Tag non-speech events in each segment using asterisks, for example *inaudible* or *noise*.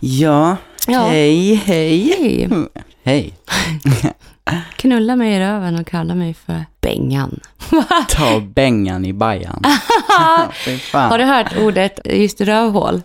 Ja, Ja. hej, hej. Hej. Mm, *laughs* Hej. Knulla mig i röven och kalla mig för Bengan. *laughs* Ta bängan i bajan. *laughs* Har du hört ordet just rövhål?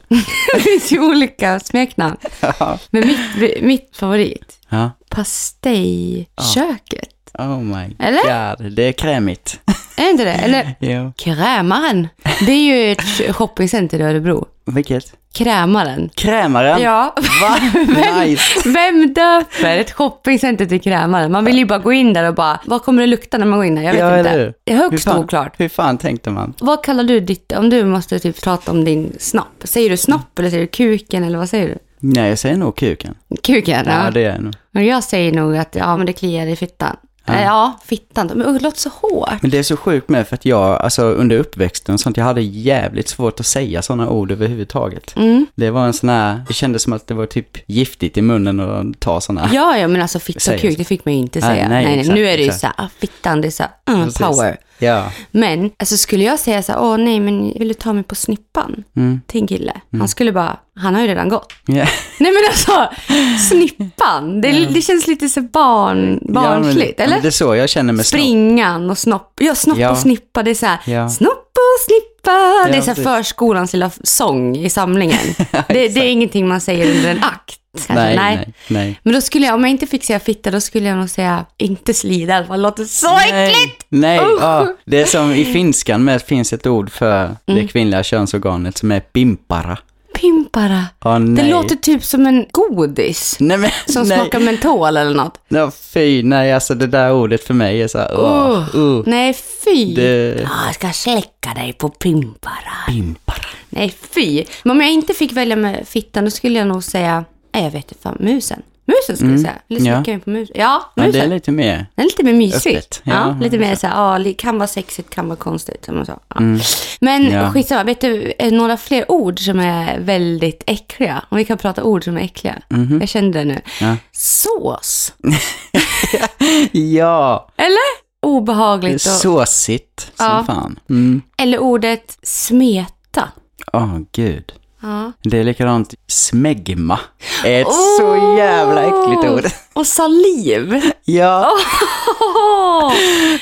det finns ju olika smeknamn. Ja. Men mitt, mitt favorit, Ja. pastejköket. Oh my Eller? god, det är krämigt. Är inte det? Eller *laughs* Jo. Krämaren. Det är ju ett shoppingcenter i Örebro. Vilket? Krämaren. Krämaren? Ja. Va? *laughs* Vem, Nice. vem döper ett shoppingcenter till Krämaren? Man vill ju bara gå in där och bara, vad kommer det lukta när man går in där? Jag vet Ja, inte. eller? Det är Hur högst fan- oklart. Hur fan tänkte man? Vad kallar du ditt, om du måste typ prata om din snopp? Säger du snopp eller säger du kuken eller vad säger du? Nej, jag säger nog kuken. Kuken, ja. Ja, det är nog. Men jag säger nog att ja, men det kliar i fittan. Ja. Ja, fittan. Men det låter så hårt. Men det är så sjukt med för att jag, alltså under uppväxten och sånt, jag hade jävligt svårt att säga sådana ord överhuvudtaget. Mm. Det var en sån här, det kändes som att det var typ giftigt i munnen att ta sådana. Ja, ja, men alltså fitta och kuk, det fick man ju inte Nej, säga. nej, Nej, nej, exakt, nu är det ju exakt. så här, ah, fittan, det är så här, mm, power. Ja. Men, alltså skulle jag säga så här, åh nej, men vill du ta mig på snippan? Mm. Till en kille. Han skulle bara, han har ju redan gått. Ja. *laughs* Nej men alltså, snippan, det, det känns lite så barn, barnsligt, ja, men, eller? Det är så jag känner med snopp. Springan och snopp. Ja, snopp Ja. och snippa. Det är så här, Ja. snopp och snippa. det är så här förskolans lilla sång i samlingen. *laughs* det, det är ingenting man säger under en akt. Kanske. Nej, nej, nej. Men då skulle jag, om jag inte fick säga fitta, då skulle jag nog säga inte slida i alla fall. Det låter så äckligt! Nej, Usch. ja, det är som i finskan med finns ett ord för Mm. det kvinnliga könsorganet som är pimpara. Pimpara. Nej. Det låter typ som en godis. Nej men, Som nej. smakar mentol eller något. Ja, fy, nej alltså det där ordet för mig är så här, åh, Uh. Nej, fy. det... Ja, jag ska släcka dig på pimpara. Pimpara. Nej, fy. Men om jag inte fick välja med fittan, då skulle jag nog säga, nej jag vet inte fan, musen. Musen skulle jag säga. Mm. Ja. slicka mig på musen. Ja, Ja, musen. det är lite mer. Den är lite mer mysig. Öppet. Ja, Ja, lite mer så här, ja, kan vara sexigt, kan vara konstigt, som man sa. Ja. Mm. Men Ja. skitsamma, vet du, är det några fler ord som är väldigt äckliga? Om vi kan prata ord som är äckliga. Jag kände det nu. Ja. Sås. *laughs* Ja, Eller? Obehagligt. Och, såsigt som Ja. fan. Mm. eller ordet smeta. Åh, gud. Ja. Det är likadant, smegma. Ett Åh! så jävla äckligt ord. *laughs* Och saliv. Ja. *laughs* Åh!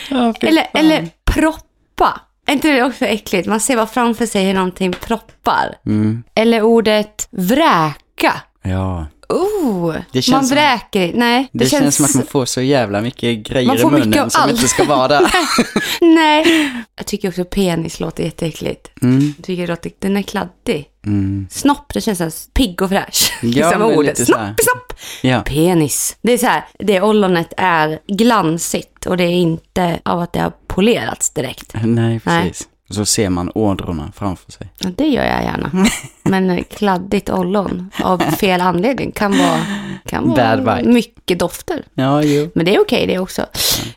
Ja, Eller, eller proppa. Är inte det också äckligt? Man ser bara framför sig hur någonting proppar. Mm. Eller ordet vräka. Ja. Oh, Det känns man som- vräker. Nej, Det, känns... som att man får så jävla mycket grejer i munnen som allt. inte ska vara där. *laughs* Nej. Jag tycker också penis låter jätteäckligt. Mm. Jag tycker det låter, den är kladdig. Mm. Snopp, det känns så här pigg och fräsch. Ja, *laughs* liksom ordet. Snopp, snopp. Ja. Penis. Det är så här, det ollonet är glansigt och det är inte av att det har polerats direkt. Nej, precis. Och så ser man ådrorna framför sig. Ja, det gör jag gärna. Men kladdigt ollon av fel anledning kan vara, kan vara mycket dofter. Ja, jo. Men det är okej det också.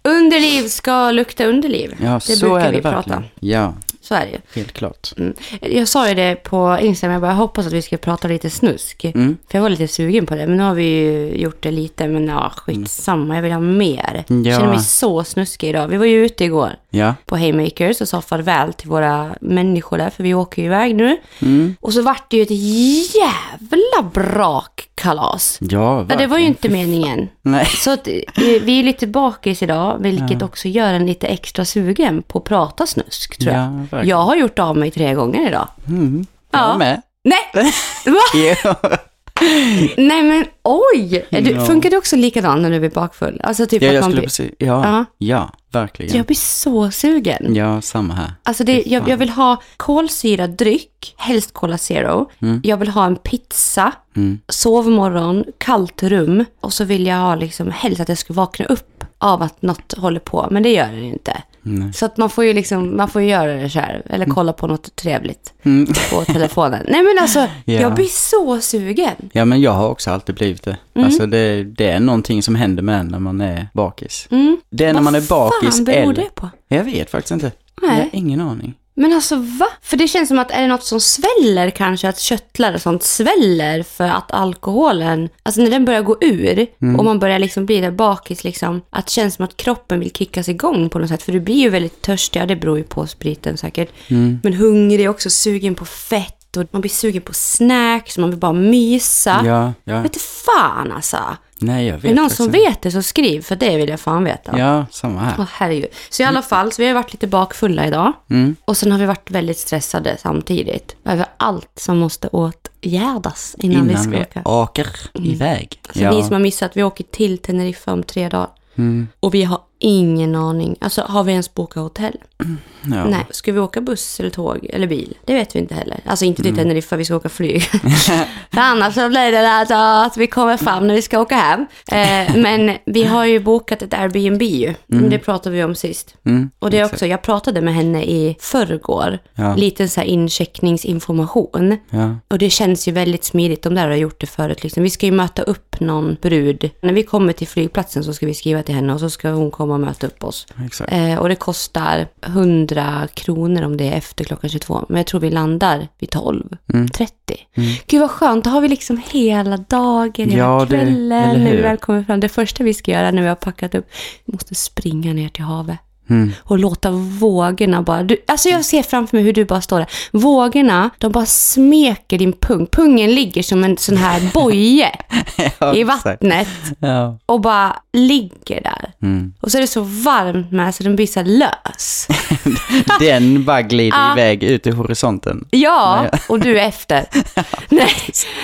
Underliv ska lukta underliv. Ja, det så brukar är det vi prata verkligen. om. Ja, Så är det ju. helt klart. Mm. Jag sa ju det på Instagram, jag bara hoppas att vi ska prata lite snusk. Mm. För jag var lite sugen på det, men nu har vi ju gjort det lite, men ja, skitsamma, jag vill ha mer. Jag Ja. känner mig så snuskig idag. Vi var ju ute igår Ja. på Haymakers och sa farväl till våra människor där, för vi åker ju iväg nu. Mm. Och så vart det ju ett jävla brakkalas. Ja, Ja, det var ju verkligen. inte meningen. Nej. Så att, eh, vi är lite bakis idag, vilket också gör en lite extra sugen på att prata snusk, tror jag. Ja, verkligen. jag har gjort av mig tre gånger idag. Mm. Ja. Jag med. Nej! *laughs* Va? Nej men oj! Du, Ja. Funkar det också likadant när du blir bakfull? Alltså typ Ja, att jag man skulle blir... precis... Ja, Ja. ja, verkligen. Jag blir så sugen. Ja, samma här. Alltså det, jag, jag vill ha kolsyrad dryck, helst Cola Zero. Jag vill ha en pizza, Mm. sovmorgon, kallt rum. Och så vill jag ha liksom, helst att jag ska vakna upp av att något håller på. Men det gör det ju inte. Nej. Så att man får ju liksom, man får ju göra det själv. Eller kolla på något trevligt Mm. på telefonen. Nej men alltså, *laughs* Ja. jag blir så sugen. Ja, men jag har också alltid blivit det. Mm. Alltså det, det är någonting som händer med en när man är bakis. Mm. Det är när Vad man är bakis fan beror eller... det på? Jag vet faktiskt inte. Nej. Jag har ingen aning. Men alltså va? För det känns som att är det något som sväller kanske, att köttlar och sånt sväller för att alkoholen, alltså när den börjar gå ur Mm. och man börjar liksom bli där bakis liksom, att det känns som att kroppen vill kickas igång på något sätt. För du blir ju väldigt törstig, ja det beror ju på spriten säkert. Mm. Men hungrig också, sugen på fett. och man blir sugen på snacks, man vill bara mysa. Ja, ja. Vet du fan alltså. Nej, jag vet Är det någon som inte. vet det så skriv, för det vill jag fan veta. Ja, samma här. Åh, herregud. Så i alla fall, så vi har varit lite bakfulla idag. Mm. Och sen har vi varit väldigt stressade samtidigt. Över allt som måste åtgärdas innan, vi Innan ska vi åka. åker iväg. Så vi som har missat, vi åker till Teneriffa om tre dagar. Mm. Och vi har ingen aning. Alltså har vi ens bokat hotell? *clears throat* ja. Nej. Ska vi åka buss eller tåg eller bil? Det vet vi inte heller. Alltså inte till Mm. Teneriffa, vi ska åka flyg. *laughs* För annars så blir det alltså att vi kommer fram när vi ska åka hem. Eh, men vi har ju bokat ett Airbnb ju. Det pratade vi om sist. Mm. Och det är också, jag pratade med henne i förrgår. Ja. Liten så här incheckningsinformation. Ja. Och det känns ju väldigt smidigt. De där har gjort det förut. Liksom. Vi ska ju möta upp någon brud. När vi kommer till flygplatsen så ska vi skriva till henne och så ska hon komma och möta upp oss. Eh, och det kostar 100 kronor om det är efter klockan 22. Men jag tror vi landar vid 12, Mm. 30. Gud vad skönt, då har vi liksom hela dagen, hela Ja, det- kvällen eller när vi väl kommer fram. Det första vi ska göra när vi har packat upp, vi måste springa ner till havet. Mm. Och låta vågorna bara... Du, alltså jag ser framför mig hur du bara står där. Vågorna, de bara smeker din pung. Pungen ligger som en sån här *laughs* boje Ja, i vattnet Ja. och bara ligger där. Mm. Och så är det så varmt med så den blir så lös. *laughs* Den bara glider iväg ut i horisonten. Ja, och du är efter. *laughs* Nej.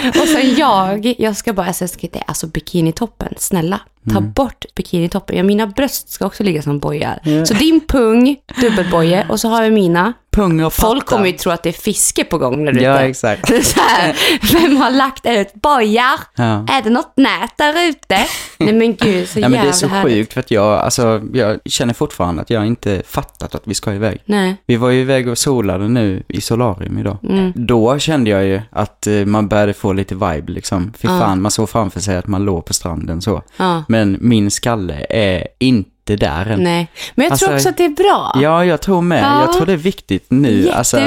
Och sen jag, jag ska bara, alltså, jag ska, alltså bikinitoppen, snälla. Ta Mm. bort bikinitoppen. Ja, mina bröst ska också ligga som bojar. Så din pung, dubbelboje, och så har vi mina. Pung och Folk patta. kommer ju tro att det är fiske på gång när du är Ja, ute. exakt. *laughs* Så här, vem har lagt ut bojar? Ja. Är det något nät där ute? Nej men gud, så *laughs* Ja, men det är så härligt. sjukt för att jag, alltså, jag känner fortfarande att jag inte fattat att vi ska iväg. Nej. Vi var ju iväg och solade nu i solarium idag. Mm. Då kände jag ju att eh, man började få lite vibe liksom. Fy Ja. fan, man såg framför sig att man låg på stranden så. Ja. Men min skalle är inte där än. Nej. Men jag tror Alltså, också att det är bra. Ja, jag tror med. Ja. Jag tror det är viktigt nu. Alltså,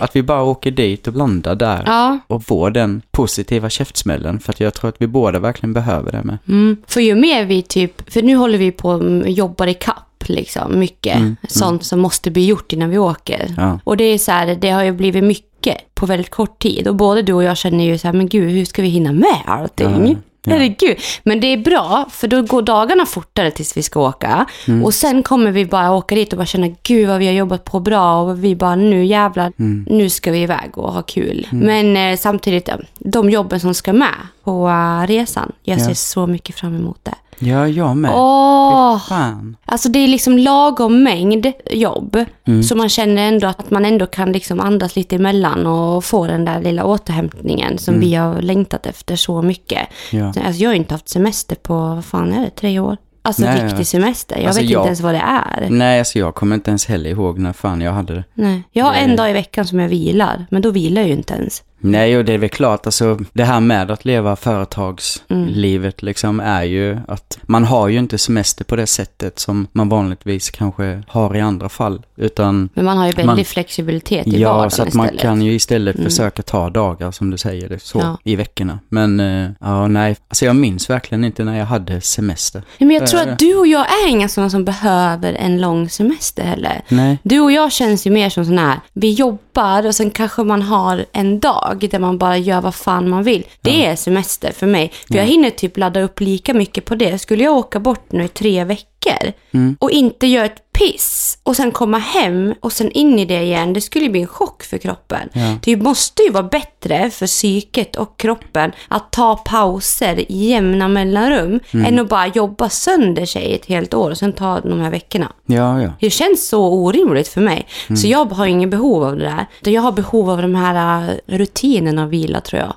att vi bara åker dit och landar där. Ja. Och får den positiva käftsmällen. För att jag tror att vi båda verkligen behöver det med. Mm. För ju mer vi typ, för nu håller vi på och jobbar i kapp liksom, mycket. Sånt som måste bli gjort innan vi åker. Mm, Ja. Och det är så här, det har ju blivit mycket på väldigt kort tid. Och både du och jag känner ju så här, men gud, hur ska vi hinna med allting? Ja, ja. Herregud. Men det är bra, för då går dagarna fortare tills vi ska åka. Mm. Och sen kommer vi bara åka dit och bara känna, gud vad vi har jobbat på bra. Och vi bara, nu jävlar, Mm. nu ska vi iväg och ha kul. Men eh, samtidigt, ja, de jobben som ska med på eh, resan, jag Ja. ser så mycket fram emot det. Ja, jag med. Åh! Fan. Alltså det är liksom lagom mängd jobb. Mm. Så man känner ändå att man ändå kan liksom andas lite emellan och få den där lilla återhämtningen som Mm. vi har längtat efter så mycket. Ja. Alltså jag har ju inte haft semester på, vad fan är det, tre år? Alltså Nej, riktig semester. Jag Alltså, vet jag- inte ens vad det är. Nej, alltså jag kommer inte ens heller ihåg när fan jag hade det. Nej. Jag har en Det- dag i veckan som jag vilar, men då vilar jag ju inte ens. Nej, och det är väl klart, alltså det här med att leva företagslivet liksom är ju att man har ju inte semester på det sättet som man vanligtvis kanske har i andra fall. Utan Men man har ju väldigt Man- flexibilitet i ja, vardagen så att man istället. kan ju istället försöka ta dagar som du säger det, så Ja. i veckorna. Men eh, ja, nej, alltså jag minns verkligen inte när jag hade semester. Men jag tror Eh. att du och jag är inga sådana som behöver en lång semester heller. Nej. Du och jag känns ju mer som sån här, vi jobbar och sen kanske man har en dag där man bara gör vad fan man vill. Det är semester för mig. För jag hinner typ ladda upp lika mycket på det. Skulle jag åka bort nu i tre veckor och inte göra ett piss och sen komma hem och sen in i det igen, det skulle bli en chock för kroppen. Ja. Det måste ju vara bättre för psyket och kroppen att ta pauser i jämna mellanrum än att bara jobba sönder sig ett helt år och sen ta de här veckorna. Ja, ja. Det känns så orimligt för mig. Så jag har ingen behov av det där. Jag har behov av de här äh, rutinerna och vila tror jag.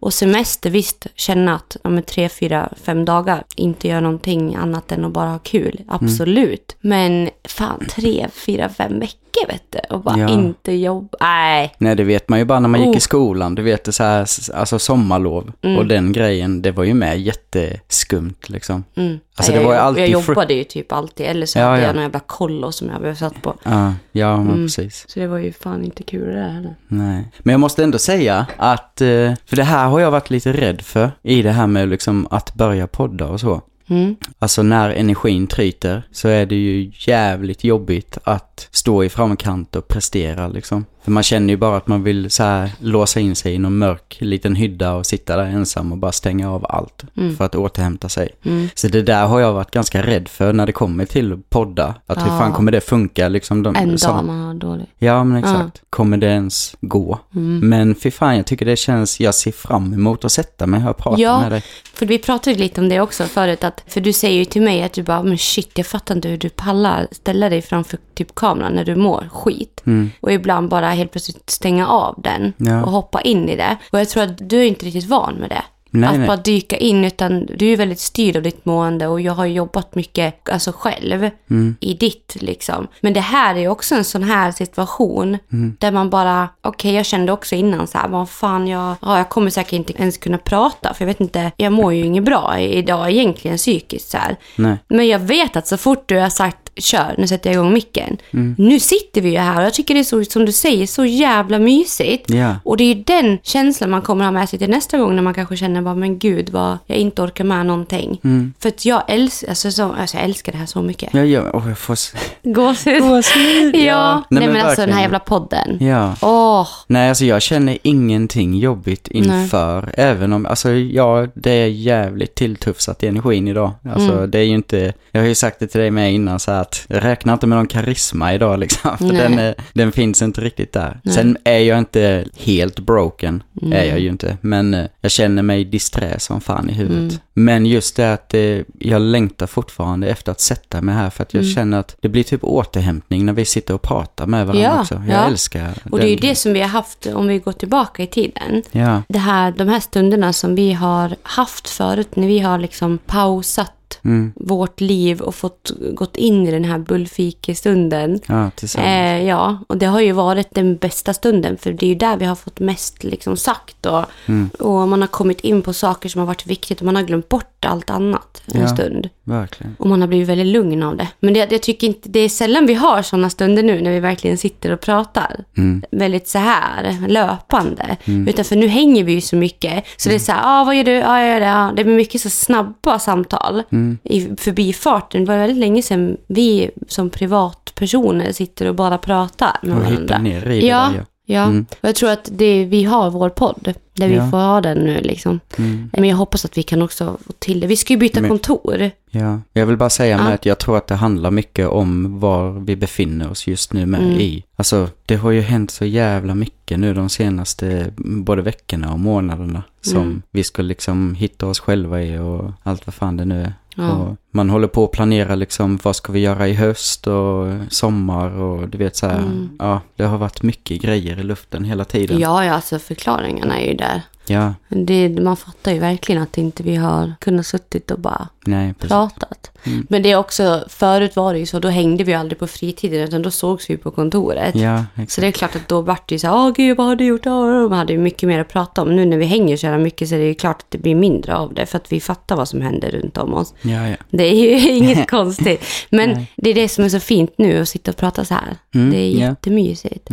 Och semester, visst, känna att men tre, fyra, fem dagar inte göra någonting annat än att bara ha kul. Absolut. Men fan, tre, fyra, fem veckor vet du. Och bara Ja. inte jobba. Nej. Nej, det vet man ju bara när man gick Oh. i skolan. Du vet, det så här, alltså sommarlov Mm. och den grejen, det var ju med jätteskumt liksom. Mm. Alltså, det var ju jag- alltid Jag jobbade ju typ alltid. Eller så Ja, hade ja. jag någon jävla kollo som jag blev satt på. Ja, ja Mm. precis. Så det var ju fan inte kul det där heller. Nej. Men jag måste ändå säga att, eh, för det här har jag varit lite rädd för i det här med liksom att börja podda och så. Mm. Alltså när energin tryter så är det ju jävligt jobbigt att stå i framkant och prestera liksom. För man känner ju bara att man vill så här låsa in sig i någon mörk liten hydda och sitta där ensam och bara stänga av allt Mm. för att återhämta sig. Så det där har jag varit ganska rädd för när det kommer till podda. Att hur Ja. fan kommer det funka liksom? De, En dag man har dåligt. Ja, men exakt. Kommer det ens gå? Mm. Men fy fan, jag tycker det känns, jag ser fram emot att sätta mig här och prata Ja. med dig. För vi pratade lite om det också förut. Att, för du säger ju till mig att du bara, men shit, jag fattar inte hur du pallar ställa dig framför typ kameran när du mår skit. Och ibland bara helt plötsligt stänga av den Ja. och hoppa in i det. Och jag tror att du är inte riktigt van med det. Nej, att nej. bara dyka in, utan du är väldigt styrd av ditt mående och jag har jobbat mycket alltså själv Mm. i ditt liksom. Men det här är också en sån här situation Mm. där man bara, okej jag kände också innan så här, vad fan jag, ja, jag kommer säkert inte ens kunna prata för jag vet inte, jag mår ju inget bra idag egentligen psykiskt så här. Nej. Men jag vet att så fort du har sagt kör, nu sätter jag igång micken. Mm. Nu sitter vi ju här och jag tycker det är så, som du säger, så jävla mysigt. Ja. Och det är ju den känslan man kommer ha med sig till nästa gång när man kanske känner bara, men gud vad jag inte orkar med någonting. Mm. För att jag älskar, alltså, så, alltså, jag älskar det här så mycket. Ja, ja, och jag får... Gåshud. Gåshud, ja. *laughs* ja. Nej, Nej, men, men alltså den här jävla podden. Ja. Åh, Nej, alltså jag känner ingenting jobbigt inför. Även om, alltså ja, det är jävligt tilltufsat i energin idag. Alltså Mm. det är ju inte, jag har ju sagt det till dig med innan så här att jag räknar inte med någon karisma idag liksom. *laughs* För den, är, den finns inte riktigt där. Nej. Sen är jag inte helt broken, Mm. är jag ju inte. Men eh, jag känner mig disträ som fan i huvudet. Mm. Men just det att eh, jag längtar fortfarande efter att sätta mig här för att jag Mm. känner att det blir typ återhämtning när vi sitter och pratar med varandra Ja, också. Jag ja. älskar och det är ju det som vi har haft, om vi går tillbaka i tiden. Ja. Det här, de här stunderna som vi har haft förut, när vi har liksom pausat Mm. vårt liv och fått gått in i den här bullfikestunden. Ja, tillsammans. Eh, ja, och det har ju varit den bästa stunden för det är ju där vi har fått mest liksom sagt och, Mm. och man har kommit in på saker som har varit viktigt och man har glömt bort allt annat en Ja. stund. Verkligen. Och man har blivit väldigt lugn av det. Men det, jag tycker inte, det är sällan vi har sådana stunder nu när vi verkligen sitter och pratar. Mm. Väldigt så här löpande. Utan för nu hänger vi ju så mycket. Så det är så här, ah, vad gör du? Ja, jag gör det. Ja. Det blir mycket så snabba samtal i förbifarten. Det var väldigt länge sedan vi som privatpersoner sitter och bara pratar med Och varandra. hitta ner i det ja, där, ja. Ja, Mm. och jag tror att det, vi har vår podd där vi Ja. får ha den nu liksom. Mm. Men jag hoppas att vi kan också få till det. Vi ska ju byta Men- kontor. Ja, jag vill bara säga med Ja. att jag tror att det handlar mycket om var vi befinner oss just nu med Mm. i. Alltså, det har ju hänt så jävla mycket nu de senaste både veckorna och månaderna som Mm. vi ska liksom hitta oss själva i och allt vad fan det nu är. Ja. Man håller på att planera liksom vad ska vi göra i höst och sommar och du vet så här. Mm. Ja, det har varit mycket grejer i luften hela tiden. Ja, ja, alltså förklaringarna är ju där. Ja, Det, man fattar ju verkligen att inte vi har kunnat suttit och bara nej, precis. pratat. Mm. Men det är också, förut var det ju så, då hängde vi aldrig på fritiden utan då sågs vi på kontoret. Ja, Så det är klart att då vart det ju så här, åh gud vad har du gjort? Åh, Man hade ju mycket mer att prata om. Nu när vi hänger så jävla mycket så är det ju klart att det blir mindre av det för att vi fattar vad som händer runt om oss. Ja, ja. Det är ju *laughs* inget *laughs* konstigt. Men det är det som är så fint nu att sitta och prata så här. Mm, det är jättemysigt.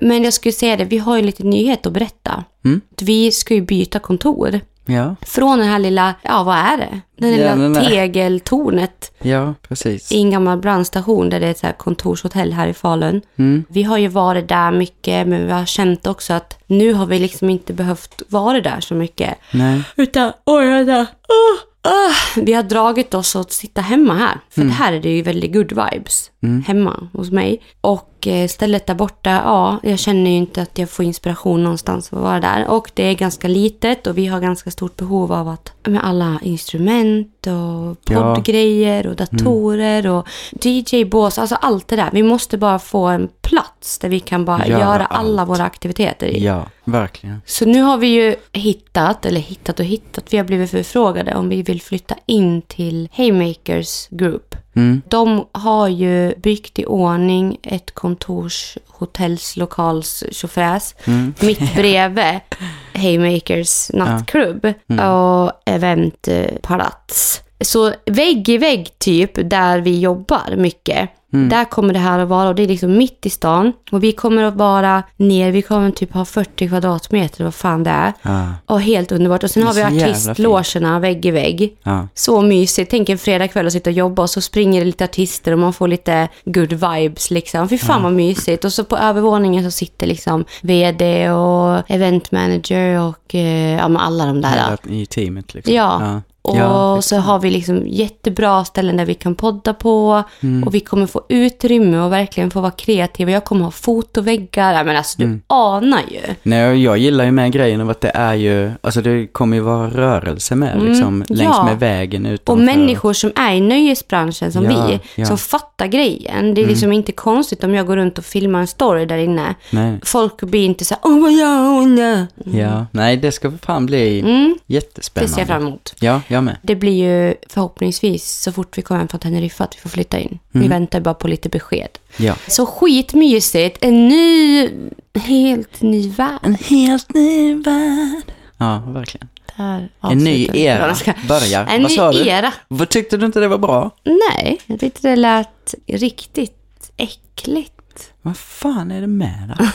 Men jag skulle säga det, vi har ju lite nyhet att berätta. Mm. Vi ska ju byta kontor. Ja, Från den här lilla, ja vad är det? Den Ja, lilla den tegeltornet ja, precis. i en gammal brandstation där det är ett så kontorshotell här i Falun. Mm. Vi har ju varit där mycket men vi har känt också att nu har vi liksom inte behövt vara där så mycket. Nej. Utan, oj vänta, ah, ah. Vi har dragit oss att sitta hemma här. För Mm. här är det ju väldigt good vibes hemma hos mig. Och eh, stället där borta, ja, jag känner ju inte att jag får inspiration någonstans att vara där. Och det är ganska litet och vi har ganska stort behov av att med alla instrument och poddgrejer och datorer och DJ-bås, alltså allt det där. Vi måste bara få en plats där vi kan bara Göra göra alla allt. våra aktiviteter i. Ja, verkligen. Så nu har vi ju hittat, eller hittat och hittat, vi har blivit förfrågade om vi vill flytta in till Haymakers Group. Mm. De har ju byggt i ordning ett kontors, hotells, lokals tjofräs Mm. mitt bredvid *laughs* Haymakers nattklubb Mm. och eventpalats. Så vägg i vägg typ, där vi jobbar mycket. Där kommer det här att vara och det är liksom mitt i stan. Och vi kommer att vara ner, vi kommer typ ha 40 kvadratmeter, vad fan det är. Ja. Och helt underbart. Och sen har vi artistlogerna vägg i vägg. Ja. Så mysigt. Tänk en fredagkväll och sitta och jobba och så springer det lite artister och man får lite good vibes liksom. Fy fan vad mysigt. Och så på övervåningen så sitter liksom vd och event manager och eh, ja, men alla de där. Hela I teamet liksom. Ja. Och Ja, så har vi liksom jättebra ställen där vi kan podda på. Mm. Och vi kommer få utrymme och verkligen få vara kreativa. Jag kommer ha fotoväggar. Men alltså du Mm. anar ju. Nej, jag gillar ju med grejen av att det är ju, alltså det kommer ju vara rörelse med liksom, längs Mm. ja. med vägen Och utanför. människor som är i nöjesbranschen som Ja, vi, ja. Mm. som fattar grejen. Det är liksom inte konstigt om jag går runt och filmar en story där inne. Nej, Folk blir inte så här, oh vad gör hon? där?" ja. Nej, det ska fan bli Mm, det jättespännande. ser jag fram emot. Ja, jag med. Det blir ju förhoppningsvis så fort vi kommer hem från Teneriffa att vi får flytta in. Mm. Vi väntar bara på lite besked. Ja. Så skitmysigt. En ny, helt ny värld. En helt ny värld. Ja, verkligen. Där En ny era börjar. En Vad ny sa du? era. Vad tyckte du inte det var bra? Nej, jag tyckte det lät riktigt äckligt. Vad fan är det med dig?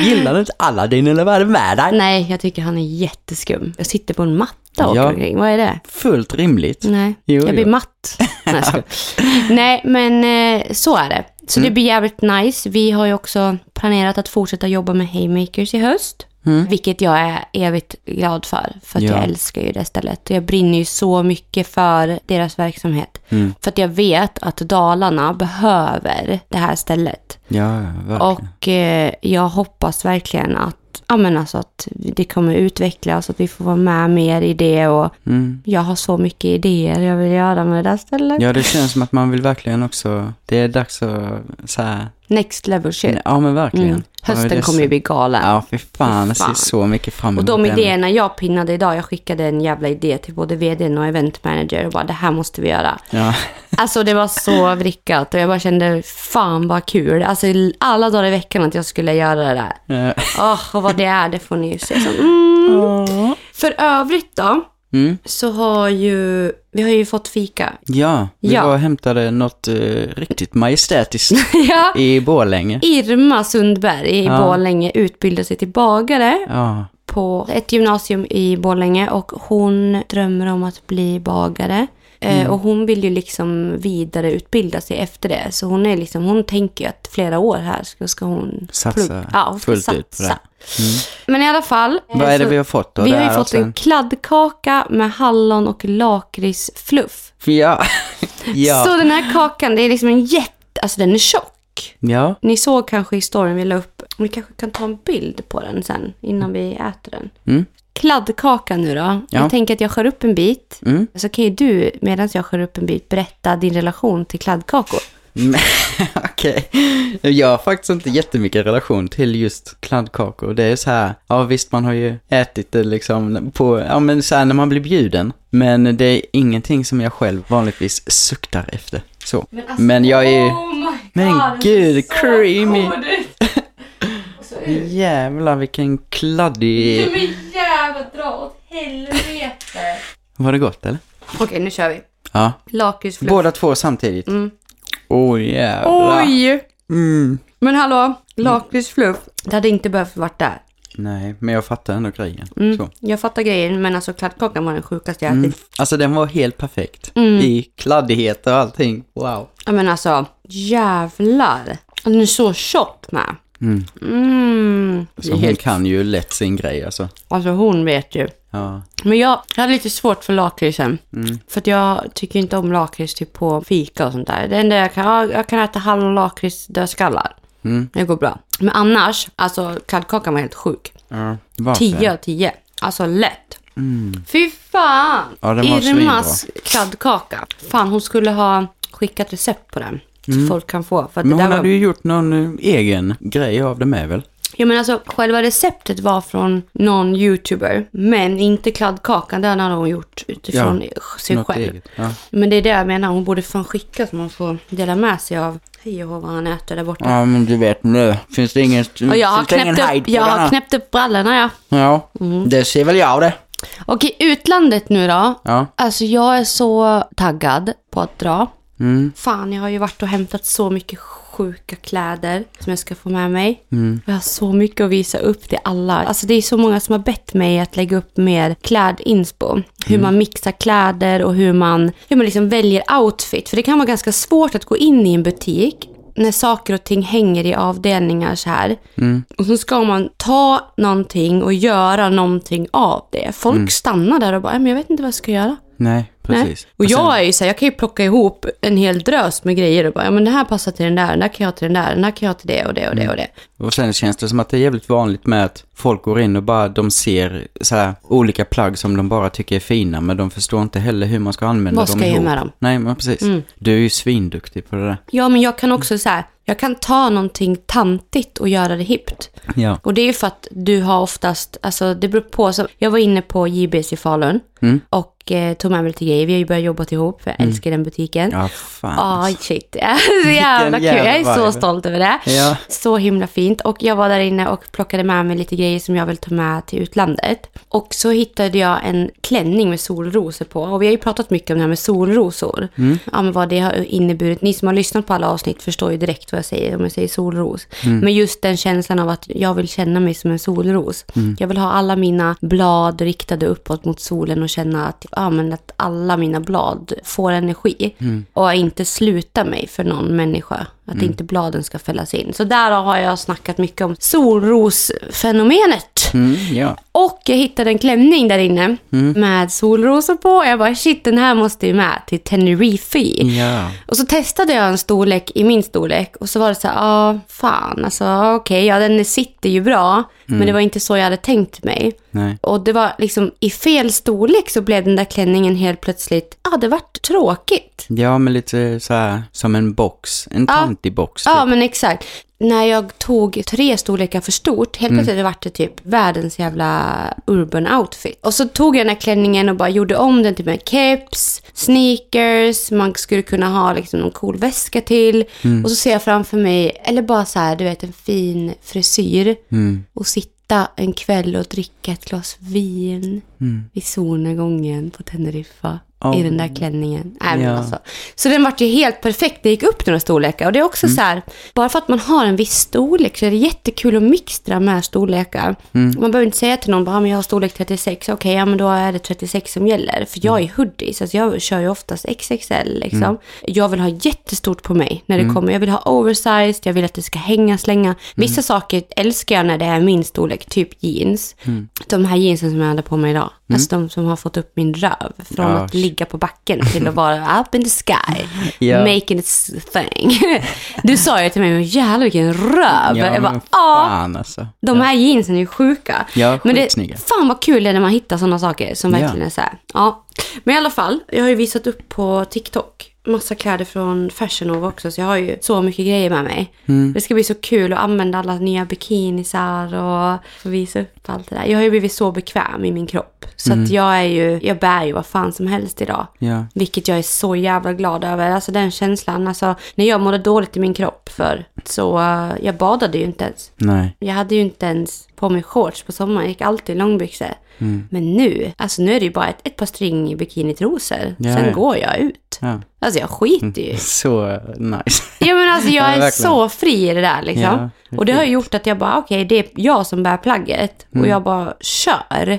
*laughs* Gillar du inte Aladdin eller vad är det med dig? Nej, jag tycker han är jätteskum. Jag sitter på en matta och Ja. åker omkring. Vad är det? Fullt rimligt. Nej, Jo, jag blir jo. matt. *laughs* Nej. Nej, men eh, så är det. Så Mm. det blir jävligt nice. Vi har ju också planerat att fortsätta jobba med Haymakers i höst. Vilket jag är evigt glad för. För att Mm. Ja. jag älskar ju det stället. Jag brinner ju så mycket för deras verksamhet. Mm. För att jag vet att Dalarna behöver det här stället. Ja, verkligen. Och eh, jag hoppas verkligen att, ja, men alltså att det kommer utvecklas, att vi får vara med mer i det. Och Mm. jag har så mycket idéer jag vill göra med det där stället. Ja, det känns som att man vill verkligen också, det är dags att så här, Next level shit. ja men verkligen. Mm. Ja, Hösten är kommer ju bli galen. Ja, fy fan, jag ser så mycket fram Och emot de det. idéerna jag pinnade idag, jag skickade en jävla idé till både vdn och event manager och bara det här måste vi göra. Ja, Alltså det var så *laughs* vrickat och jag bara kände fan vad kul. Alltså alla dagar i veckan att jag skulle göra det där. ja. Åh, och vad det är, det får ni ju se. Så, mm. För övrigt då, Mm. så har ju, vi har ju fått fika. ja vi Ja. var och hämtade något eh, riktigt majestätiskt *laughs* ja. i Borlänge. Irma Sundberg i Ja. Borlänge utbildar sig till bagare Ja, på ett gymnasium i Borlänge och hon drömmer om att bli bagare. Eh, Mm. Och hon vill ju liksom vidareutbilda sig efter det. Så hon är liksom, hon tänker ju att flera år här ska, ska hon Satsa plugga. Ja, hon ska fullt ut på satsa. det. Mm. Men i alla fall. Vad är det vi har fått då? Vi har ju fått alltså en kladdkaka med hallon och lakritsfluff. Ja. *laughs* ja. Så den här kakan, det är liksom en jätte... Alltså den är tjock. Ja. Ni såg kanske i storyn vi la upp. Vi kanske kan ta en bild på den sen innan vi äter den. Mm. Kladdkaka nu då. Ja. Jag tänker att jag skär upp en bit. Mm. Så kan ju du, medan jag skär upp en bit, berätta din relation till kladdkakor. Men, *laughs* Okej. Jag har faktiskt inte jättemycket relation till just kladdkakor. Det är så här, ja visst man har ju ätit det liksom på, ja men så här när man blir bjuden. Men det är ingenting som jag själv vanligtvis suktar efter. Så. Men, jag är ju, Oh my Men gud, creamy. *laughs* God. jävlar vilken kladdig, Men jävla dra åt helvete. var det gott eller? Okej, nu kör vi. Ja. Lakritsfluff. Båda två samtidigt. Mm. Oj jävlar. Oj! Mm. Men hallå, lakritsfluff. Det hade inte behövt varit där. Nej, men jag fattar ändå grejen. Mm. Så. Jag fattar grejen, men alltså kladdkakan var den sjukaste jag Mm. ätit. Alltså den var helt perfekt. Mm. I kladdighet och allting. Wow. Ja men alltså, jävlar. Den är så tjock med. Mm. Mm. Det Så är hon helt, kan ju lätt sin grej alltså. alltså hon vet ju. Ja. Men jag, jag hade lite svårt för lakritsen. Mm. För att jag tycker inte om lakrits typ på fika och sånt där. Det enda jag kan, ja, jag kan äta hallon, lakrits, dödskallar. Mm. Det går bra. Men annars, alltså kladdkakan var helt sjuk. ja. Varför? 10 av 10. Alltså lätt. Mm. Fy fan! Ja, Irmas kladdkaka. Fan, hon skulle ha skickat recept på den. Så folk kan få. För Mm. Men hon där hade var... ju gjort någon eh, egen grej av det med väl? Ja men alltså, själva receptet var från någon youtuber. Men inte kladdkakan, den hade hon gjort utifrån sig Något själv. Ja. Men det är det jag menar, hon borde fan skicka så man får dela med sig av hej och vad han äter där borta. ja, men du vet nu. Finns det ingen, Och jag har ingen knäppt hejd upp, på jag har knäppt upp brallorna ja. Ja, det ser väl jag det. I utlandet nu då. Ja. Alltså jag är så taggad på att dra. Mm. Fan, jag har ju varit och hämtat så mycket sjuka kläder som jag ska få med mig. Mm. Jag har så mycket att visa upp till alla. Alltså det är så många som har bett mig att lägga upp mer klädinspo. Hur man mixar kläder och hur man, hur man liksom väljer outfit. För det kan vara ganska svårt att gå in i en butik när saker och ting hänger i avdelningar så här. Och så ska man ta någonting och göra någonting av det. Folk stannar där och bara, "Ja, men jag vet inte vad jag ska göra. Nej. Precis. Och sen- jag är ju så här, jag kan ju plocka ihop en hel drös med grejer och bara, ja men det här passar till den där, den där kan jag ha till den där, den där kan jag ha till det och det och det och det. Och sen känns det som att det är jävligt vanligt med att folk går in och bara, de ser så här olika plagg som de bara tycker är fina, men de förstår inte heller hur man ska använda Vad dem ska jag göra med dem? Nej, men precis. Du är ju svinduktig på det där. Ja, men jag kan också så här, jag kan ta någonting tantigt och göra det hippt. Ja. Och det är ju för att du har oftast, alltså det beror på. Så jag var inne på JBs i Falun Mm. och eh, tog med mig lite grejer. Vi har ju börjat jobba ihop, för jag älskar den butiken. Ja, fan. Ah, shit. *laughs* så jävla kul. Jag är så stolt över det. Ja. Så himla fint. Och jag var där inne och plockade med mig lite grejer som jag vill ta med till utlandet. Och så hittade jag en klänning med solrosor på. Och vi har ju pratat mycket om det här med solrosor. Ja, men vad det har inneburit. Ni som har lyssnat på alla avsnitt förstår ju direkt vad jag säger om jag säger solros. Men just den känslan av att jag vill känna mig som en solros. Jag vill ha alla mina blad riktade uppåt mot solen och känna att, ja, men att alla mina blad får energi. Och inte sluta mig för någon människa. Att inte bladen ska fällas in. Så där har jag snackat mycket om solrosfenomenet. Mm, ja. Och jag hittade en klänning där inne med solrosor på. Jag bara shit, den här måste ju med till Tenerife. Ja. Och så testade jag en storlek i min storlek och så var det så här, ja ah, fan alltså okej, ja den sitter ju bra. Men det var inte så jag hade tänkt mig. Nej. Och det var liksom i fel storlek så blev den där klänningen helt plötsligt, ja det vart tråkigt. Ja, men lite så här som en box. En Ja. Tantig box. Ja, typ. men exakt. När jag tog tre storlekar för stort, helt plötsligt vart det typ världens jävla urban outfit. Och så tog jag den här klänningen och bara gjorde om den till en keps, sneakers, man skulle kunna ha liksom någon cool väska till. Och så ser jag framför mig, eller bara så här, du vet en fin frisyr. Mm. Och sitta en kväll och dricka ett glas vin Mm. vid solnedgången på Teneriffa. Oh. I den där klänningen. Men Ja. alltså. Så den vart ju helt perfekt. Det gick upp några storlekar. Och det är också Mm. så här, bara för att man har en viss storlek så är det jättekul att mixtra med storlekar. Mm. Man behöver inte säga till någon, bara, "Ja, men jag har storlek 36. Okej, ja men då är det 36 som gäller. För jag Mm. är hoodies, alltså jag kör ju oftast XXL liksom. Jag vill ha jättestort på mig när det Mm. kommer. Jag vill ha oversized, jag vill att det ska hänga, slänga. Vissa saker älskar jag när det är min storlek, typ jeans. Mm. De här jeansen som jag hade på mig idag. Alltså de som har fått upp min röv. Från Ja, att ligga på backen till att vara up in the sky. *laughs* Ja. Making its thing. *laughs* Du sa ju till mig, jävlar vilken röv. Ja, jag bara, ja. fan alltså. De här jeansen är ju sjuka. Ja, men det, fan vad kul det är när man hittar sådana saker som Ja. verkligen är så här. Ja. Men i alla fall, jag har ju visat upp på TikTok massa kläder från Fashion Nova också. Så jag har ju så mycket grejer med mig. Mm. Det ska bli så kul att använda alla nya bikinisar och få visa upp allt det där. Jag har ju blivit så bekväm i min kropp. Så Mm. att jag är ju, jag bär ju vad fan som helst idag. Ja. Vilket jag är så jävla glad över. Alltså den känslan. Alltså när jag mådde dåligt i min kropp för så uh, jag badade ju inte ens. Nej. Jag hade ju inte ens på mig shorts på sommaren. Jag gick alltid i långbyxor. Men nu, alltså nu är det ju bara ett, ett par string bikinitrosor. Ja, Sen ja. går jag ut. Ja. Alltså jag skiter ju. *laughs* Så nice. Ja men alltså jag Ja, är så fri i det där liksom. Och det har gjort att jag bara, okej det är jag som bär plagget. Och jag bara kör.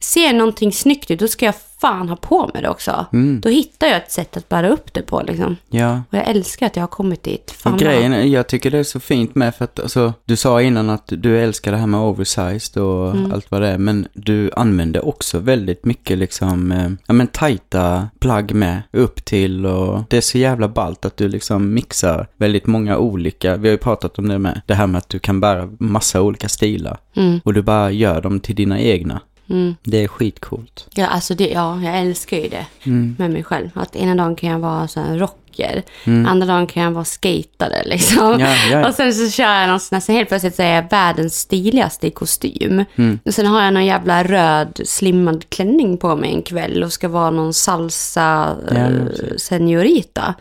Ser någonting snyggt ut, då ska jag fan ha på mig det också. Då hittar jag ett sätt att bära upp det på liksom. Ja. Och jag älskar att jag har kommit dit. Fan Och grejen är, jag tycker det är så fint med för att alltså, du sa innan att du älskar det här med oversized och Mm. allt vad det är. Men du använder också väldigt mycket liksom, eh, ja men tajta plagg med upp till och det är så jävla ballt att du liksom mixar väldigt många olika, vi har ju pratat om det med, det här med att du kan bära massa olika stilar. Mm. Och du bara gör dem till dina egna. Mm. Det är skitcoolt. Ja, alltså det, ja, jag älskar ju det Mm. med mig själv. Att ena dagen kan jag vara så här rocker, andra dagen kan jag vara skatare liksom. Mm. Ja, ja, ja. Och sen så kör jag någon sån här, sen helt plötsligt så är jag världens stiligaste i kostym. Mm. Och sen har jag någon jävla röd slimmad klänning på mig en kväll och ska vara någon salsa Ja, eh, seniorita.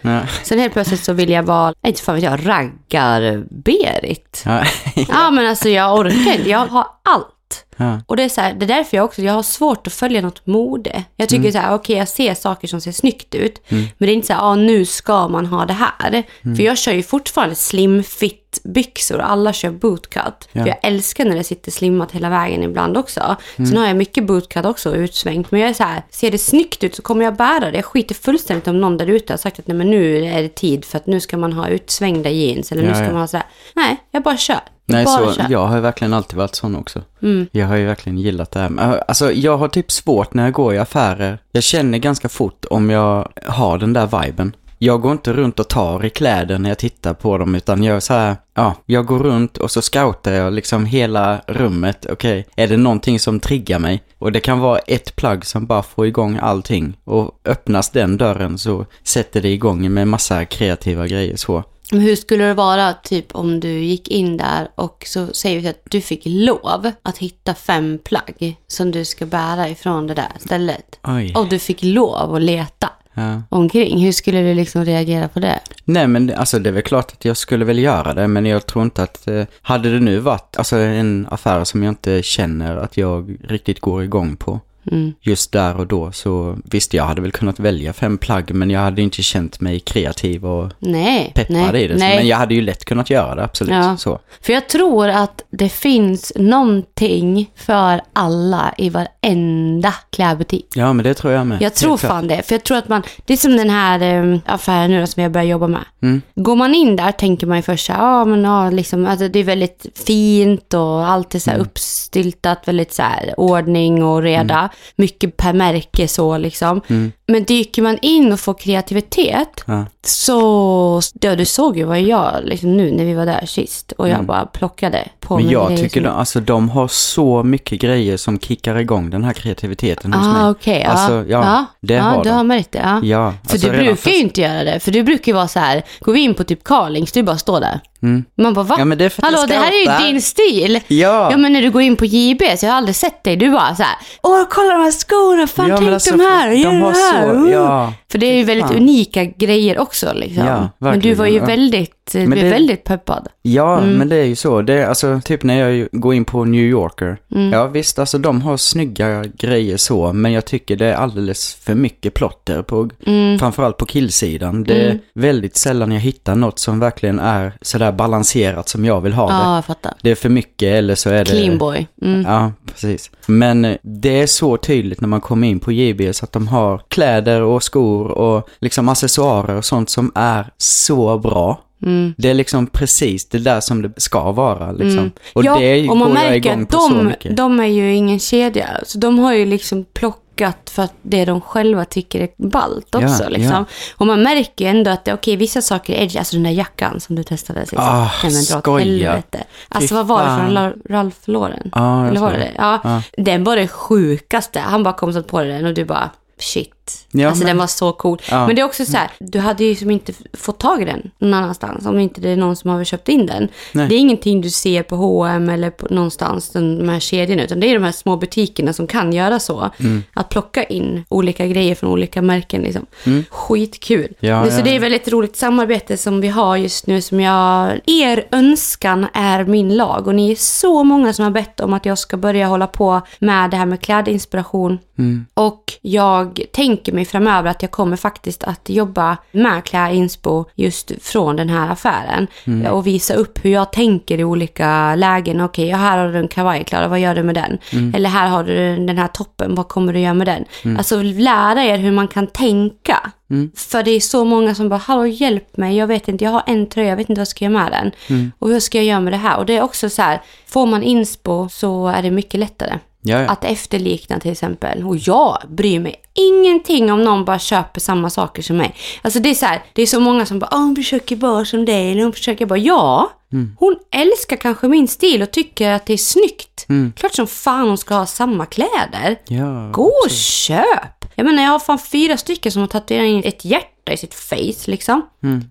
Sen helt plötsligt så vill jag vara, inte fan vet jag, raggar-Berit. Ja. *laughs* Ja men alltså jag orkar inte, jag har allt. Ja. Och det är så här, det är därför jag också, jag har svårt att följa något mode. Jag tycker så här, okej jag ser saker som ser snyggt ut, men det är inte så här, ja nu ska man ha det här. För jag kör ju fortfarande slim fit byxor och alla kör bootcut. Ja. För jag älskar när det sitter slimmat hela vägen ibland också. Sen har jag mycket bootcut också utsvängt. Men jag är så här, ser det snyggt ut så kommer jag bära det. Jag skiter fullständigt om någon där ute har sagt att nej men nu är det tid för att nu ska man ha utsvängda jeans. Eller nu Ja, ska ja. man ha så här. Nej, jag bara kör. Nej, bara så kör. jag har verkligen alltid varit sån också. Mm. Jag jag har ju verkligen gillat det här. Men, eh, Alltså, jag har typ svårt när jag går i affärer. Jag känner ganska fort om jag har den där viben. Jag går inte runt och tar i kläder när jag tittar på dem, utan jag så här, ja, jag går runt och så scoutar jag liksom hela rummet. Okej, är det någonting som triggar mig? Och det kan vara ett plagg som bara får igång allting. Och öppnas den dörren så sätter det igång med massa kreativa grejer så. Men hur skulle det vara typ om du gick in där och så säger vi att du fick lov att hitta fem plagg som du ska bära ifrån det där stället. Oj. Och du fick lov att leta Ja. omkring. Hur skulle du liksom reagera på det? Nej men alltså det är väl klart att jag skulle väl göra det men jag tror inte att, eh, hade det nu varit alltså en affär som jag inte känner att jag riktigt går igång på Mm. just där och då så visst jag hade väl kunnat välja fem plagg men jag hade inte känt mig kreativ och Nej. peppad nej, i det. Nej. men jag hade ju lätt kunnat göra det absolut. Ja. Så. För jag tror att det finns någonting för alla i varenda klädbutik. Ja men det tror jag med. Jag tror fan det. För jag tror att man, det är som den här eh, affären nu som jag börjar jobba med. Mm. Går man in där tänker man ju först så här, ja men ja, liksom, alltså, det är väldigt fint och allt är så Mm. här uppstyltat, väldigt så här ordning och reda. Mycket per märke så liksom. Mm. Men dyker man in och får kreativitet Ja. Så, ja du såg ju vad jag liksom nu när vi var där sist och jag bara plockade på Mm. Men mig jag tycker som- de, alltså, de har så mycket grejer som kickar igång den här kreativiteten hos mig. Ah, okej. ja. Alltså, ja, det ja, har du de. har märkt det. Ja. Ja, För alltså du brukar först- ju inte göra det. För du brukar ju vara så här, går vi in på typ Carlings, du bara står där. Mm. Man bara, va? Ja, men det är Hallå, det här är ju din stil. Ja. Ja, men när du går in på JB så jag har aldrig sett dig. Du bara så här, åh, kolla de här skorna, fan Ja, tänk alltså, de här, de gör har det här. så- uh." ja. För det är ju väldigt fan. unika grejer också liksom. Ja, men du var ju ja. väldigt, du Men är det- väldigt peppad. Ja, Mm. men det är ju så. Det är alltså typ när jag går in på New Yorker. Mm. Ja visst, alltså de har snygga grejer så, men jag tycker det är alldeles för mycket plotter på, Mm. framförallt på killsidan. Det är väldigt sällan jag hittar något som verkligen är sådär balanserat som jag vill ha det. Ja, jag fattar. Det är för mycket eller så är det... Clean boy. Mm. Ja, precis. Men eh, det är så tydligt när man kommer in på JBS att de har kläder och skor och liksom accessoarer och sånt som är så bra. Mm. Det är liksom precis det där som det ska vara liksom. Och ja, det och man går jag märker igång att på så de, mycket. de är ju ingen kedja. Så de har ju liksom plockat för att det de själva tycker är ballt också. Ja, liksom. ja. Och man märker ju ändå att det, okej, vissa saker är edgy. Alltså den där jackan som du testade sist. Ah, Nej, men dra åt helvete. Alltså vad var det från Ralph Lauren? Jag Eller var det? Ja. Ja. Den var det sjukaste. Han bara kom så på den och du bara, shit. Ja, alltså men- den var så cool. Ja. Men det är också så här, du hade ju som inte fått tag i den någon annanstans om inte det är någon som har köpt in den. Nej. Det är ingenting du ser på H&M eller på någonstans, den- de här kedjorna, utan det är de här små butikerna som kan göra så. Mm. Att plocka in olika grejer från olika märken liksom. Skitkul. Mm. Ja, Men så ja. det är väldigt roligt samarbete som vi har just nu som jag, er önskan är min lag och ni är så många som har bett om att jag ska börja hålla på med det här med klädinspiration. Mm. Och jag tänker mig framöver att jag kommer faktiskt att jobba med klädinspo just från den här affären. Mm. Och visa upp hur jag tänker i olika lägen. Okej, här har du en kavaj Klara, vad gör du med den? Mm. Eller här har du den här toppen, vad kommer du göra med den? Alltså lära er hur man kan tänka. Mm. För det är så många som bara, hallå hjälp mig, jag vet inte, jag har en tröja, jag vet inte vad jag ska göra med den. Mm. Och hur ska jag göra med det här? Och det är också så här, får man inspo så är det mycket lättare. Ja, ja. Att efterlikna till exempel. Och jag bryr mig ingenting om någon bara köper samma saker som mig. Alltså det är så här, det är så många som bara, "Åh, hon försöker vara som dig, eller hon försöker bara, ja. Hon älskar kanske min stil och tycker att det är snyggt. Klart som fan hon ska ha samma kläder. ja. Gå och köp! Jag menar, jag har fan fyra stycken som har tatuerat in ett hjärta i sitt face liksom.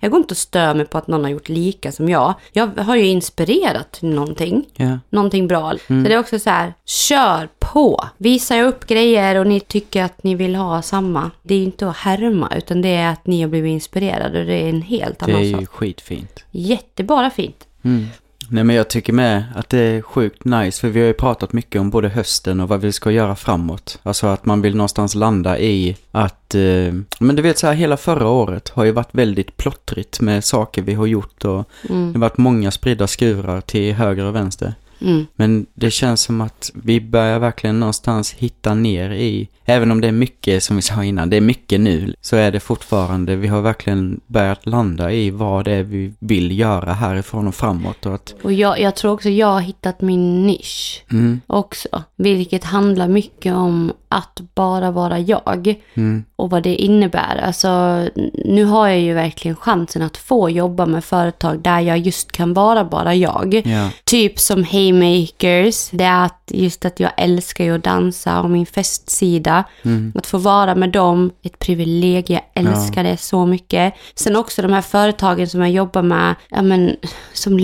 Jag går inte och stör mig på att någon har gjort lika som jag. Jag har ju inspirerat till någonting. Ja. Någonting bra. Så det är också så här, kör på! Visar jag upp grejer och ni tycker att ni vill ha samma. Det är ju inte att härma, utan det är att ni har blivit inspirerade och det är en helt Det annan är sak. ju skitfint. Jättebara fint. Nej men jag tycker med att det är sjukt nice för vi har ju pratat mycket om både hösten och vad vi ska göra framåt. Alltså att man vill någonstans landa i att, eh, men du vet så här hela förra året har ju varit väldigt plottrigt med saker vi har gjort och Mm. det har varit många spridda skurar till höger och vänster. Mm. Men det känns som att vi börjar verkligen någonstans hitta ner i, även om det är mycket som vi sa innan, det är mycket nu, så är det fortfarande, vi har verkligen börjat landa i vad det är vi vill göra härifrån och framåt och att, Och jag, jag tror också jag har hittat min nisch mm, också. Vilket handlar mycket om att bara vara jag. mm, Och vad det innebär. Alltså, nu har jag ju verkligen chansen att få jobba med företag där jag just kan vara bara jag. ja, Typ som Haymakers. Det är att just att jag älskar ju att dansa och min festsida. mm, Att få vara med dem, ett privilegium. Jag älskar det så mycket. Sen också de här företagen som jag jobbar med, ja men som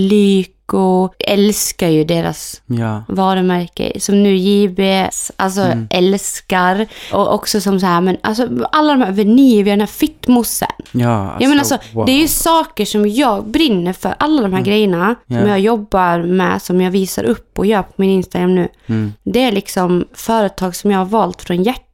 Lyko, älskar ju deras ja, varumärke. Som nu JBS, alltså Mm. älskar. Och också som så här, men alltså alla de här Venivia, den här fittmossen. ja, Ja men alltså, wow. det är ju saker som jag brinner för. Alla de här grejerna som Ja. jag jobbar med, som jag visar upp och gör på min Instagram nu. Mm. Det är liksom företag som jag har valt från hjärtat.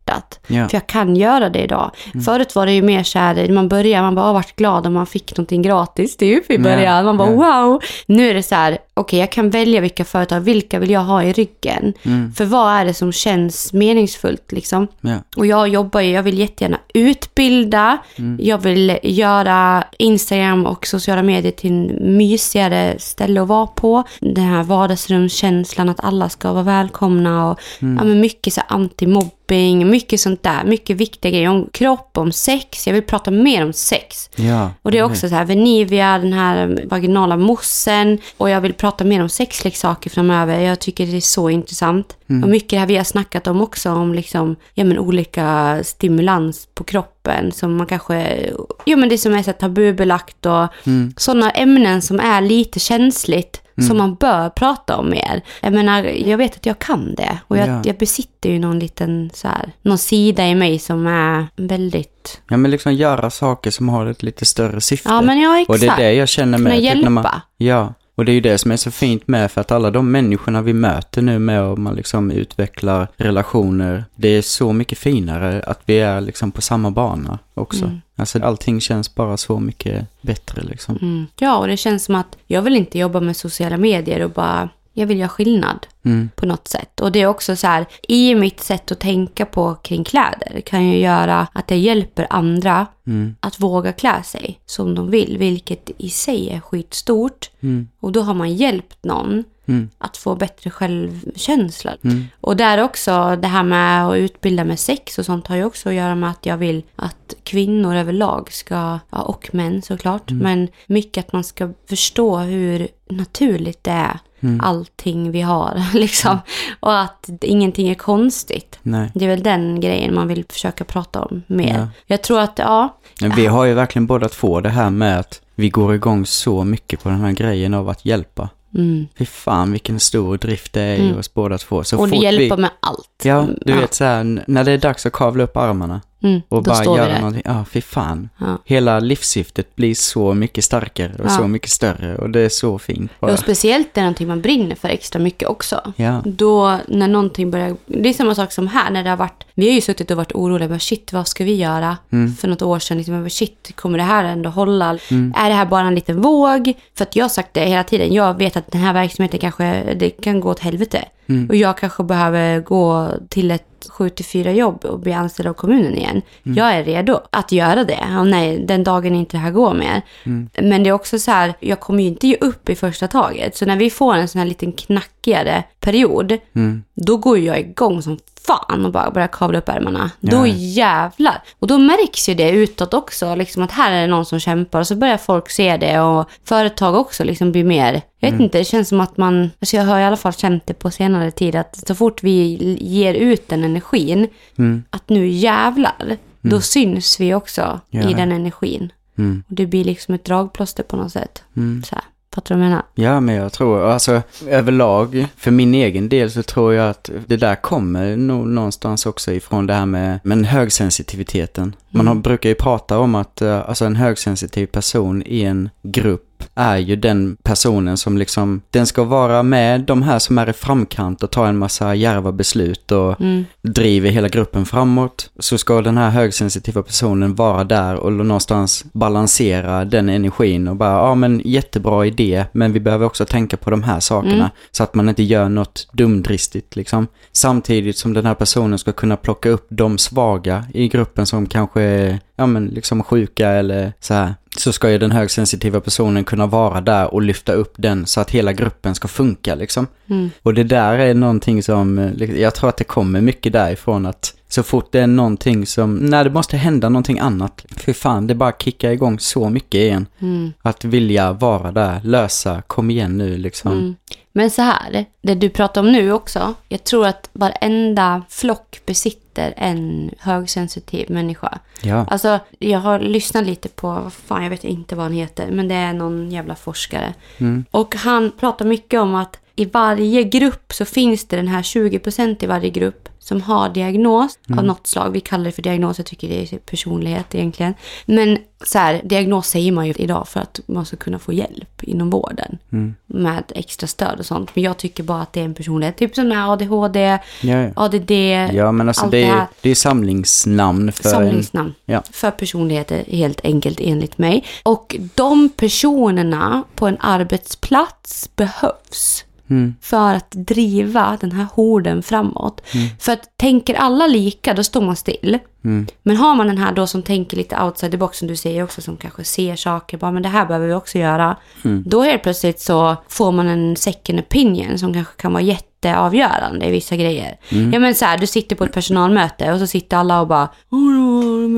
Ja. För jag kan göra det idag. Förut var det ju mer så här, man började, man bara, "Åh, vart glad om man fick någonting gratis typ i början. Man bara, wow. Nu är det så här, okej jag kan välja vilka företag, vilka vill jag ha i ryggen? Mm. För vad är det som känns meningsfullt liksom? Ja. Och jag jobbar ju, jag vill jättegärna utbilda. Mm. Jag vill göra Instagram och sociala medier till en mysigare ställe att vara på. Den här vardagsrumskänslan att alla ska vara välkomna och Mm. ja, men mycket så här antimobbing, mycket sånt där. Mycket viktiga grejer om kropp, om sex. Jag vill prata mer om sex. Ja. Och det är också så här Venivia, den här vaginala mossen. Och jag vill prata mer om sexleksaker framöver. Jag tycker det är så intressant. Och mycket det här vi har snackat om också, om liksom, ja men olika stimulans på kroppen. Som man kanske, ja men det som är så tabubelagt och Mm. sådana ämnen som är lite känsligt. Som man bör prata om mer. Jag menar, jag vet att jag kan det. Och jag, Ja. jag besitter ju någon liten så här, någon sida i mig som är väldigt, Ja, men liksom göra saker som har ett lite större syfte. ja men ja exakt. Och det är det jag känner Kunna med. typ när man, hjälpa. ja, och det är ju det som är så fint med för att alla de människorna vi möter nu med och man liksom utvecklar relationer. Det är så mycket finare att vi är liksom på samma bana också. Mm. Alltså allting känns bara så mycket bättre liksom. Mm. Ja, och det känns som att jag vill inte jobba med sociala medier och bara, jag vill göra skillnad Mm. på något sätt. Och det är också så här, i mitt sätt att tänka på kring kläder kan ju göra att jag hjälper andra Mm. att våga klä sig som de vill, vilket i sig är skitstort. Mm. Och då har man hjälpt någon Mm. att få bättre självkänsla. Mm. Och där också, det här med att utbilda med sex och sånt har ju också att göra med att jag vill att kvinnor överlag ska, ja, och män såklart, men mycket att man ska förstå hur naturligt det är, allting vi har *laughs* liksom. Och att ingenting är konstigt. Nej. Det är väl den grejen man vill försöka prata om mer. Ja. Jag tror att, ja, vi har ju verkligen båda två det här med att vi går igång så mycket på den här grejen av att hjälpa. mm. Fy fan vilken stor drift det är i Mm. oss båda två. Så och fort hjälpa vi... med allt. Ja, du Ja. vet så här, när det är dags att kavla upp armarna Mm, och bara göra någonting. Ja, fy fan. Ja. Hela livssyftet blir så mycket starkare och Ja. så mycket större och det är så fint. bara. Och speciellt det är någonting man brinner för extra mycket också. Ja, Då när någonting börjar, det är samma sak som här när det har varit, vi har ju suttit och varit oroliga, bara shit vad ska vi göra? Mm. För något år sedan, liksom, shit kommer det här ändå hålla? Mm. Är det här bara en liten våg? För att jag har sagt det hela tiden, jag vet att den här verksamheten kanske, det kan gå åt helvete. Mm. Och jag kanske behöver gå till ett 7-4 jobb och bli anställd av kommunen igen. Mm. Jag är redo att göra det. Och nej, den dagen inte det här går mer. Mm. Men det är också så här, jag kommer ju inte ge upp i första taget. Så när vi får en sån här liten knackigare period, mm. då går jag igång som fan och bara börjar kavla upp ärmarna. Ja. Då jävlar. Och då märks ju det utåt också, liksom att här är det någon som kämpar. Och så börjar folk se det och företag också liksom blir mer, jag vet Mm. inte, det känns som att man, alltså jag har i alla fall känt det på senare tid, att så fort vi ger ut den energin, Mm. att nu jävlar, då syns vi också Ja. i den energin. Mm. Och det blir liksom ett dragplåster på något sätt. Mm. Så här, fattar du vad jag menar? Ja, men jag tror, alltså överlag, för min egen del så tror jag att det där kommer nog någonstans också ifrån det här med, med högsensitiviteten. Man har, brukar ju prata om att eh, alltså en högsensitiv person i en grupp är ju den personen som liksom, den ska vara med de här som är i framkant och ta en massa djärva beslut och Mm. driver hela gruppen framåt. Så ska den här högsensitiva personen vara där och någonstans balansera den energin och bara, ja men jättebra idé, men vi behöver också tänka på de här sakerna. Mm. Så att man inte gör något dumdristigt liksom. Samtidigt som den här personen ska kunna plocka upp de svaga i gruppen som kanske är, ja men liksom sjuka eller så här. Så ska ju den högsensitiva personen kunna vara där och lyfta upp den så att hela gruppen ska funka liksom. Mm. Och det där är någonting som, eh, jag tror att det kommer mycket därifrån att så fort det är någonting som, när det måste hända någonting annat, för fan, det bara kickar igång så mycket igen. Mm. Att vilja vara där, lösa, kom igen nu liksom. Mm. Men så här, det du pratar om nu också. Jag tror att varenda flock besitter en högsensitiv människa. Ja. Alltså, jag har lyssnat lite på, vad fan, jag vet inte vad han heter, men det är någon jävla forskare. Mm. Och han pratar mycket om att i varje grupp så finns det den här 20% i varje grupp som har diagnos Mm. av något slag. Vi kallar det för diagnos, jag tycker det är personlighet egentligen. Men så här, diagnos säger man ju idag för att man ska kunna få hjälp inom vården Mm. med extra stöd och sånt. Men jag tycker bara att det är en personlighet, typ som med ADHD, Ja, ja. ADD, ja, men alltså allt det är, det är samlingsnamn för samlingsnamn. Ja. För personligheter helt enkelt enligt mig. Och de personerna på en arbetsplats behövs Mm. för att driva den här horden framåt. För att tänker alla lika, då står man still. Mm. Men har man den här då som tänker lite outside the box, som du säger också, som kanske ser saker, bara men det här behöver vi också göra. Mm. Då helt plötsligt så får man en second opinion som kanske kan vara jätteavgörande i vissa grejer. Mm. Ja men så här, du sitter på ett personalmöte och så sitter alla och bara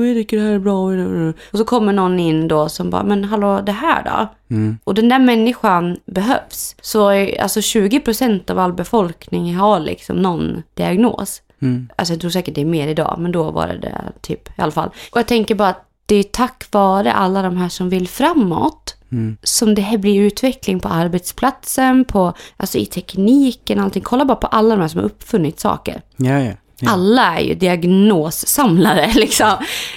jag tycker det här är bra. Och så kommer någon in då som bara, men hallå det här då? Mm. Och den där människan behövs. Så alltså 20% av all befolkning har liksom någon diagnos. Mm. Alltså jag tror säkert det är mer idag, men då var det det typ i alla fall. Och jag tänker bara att det är tack vare alla de här som vill framåt Mm. som det här blir utveckling på arbetsplatsen, på, alltså i tekniken, allting. Kolla bara på alla de här som har uppfunnit saker. Ja, ja. ja. Alla är ju diagnossamlare *laughs* liksom.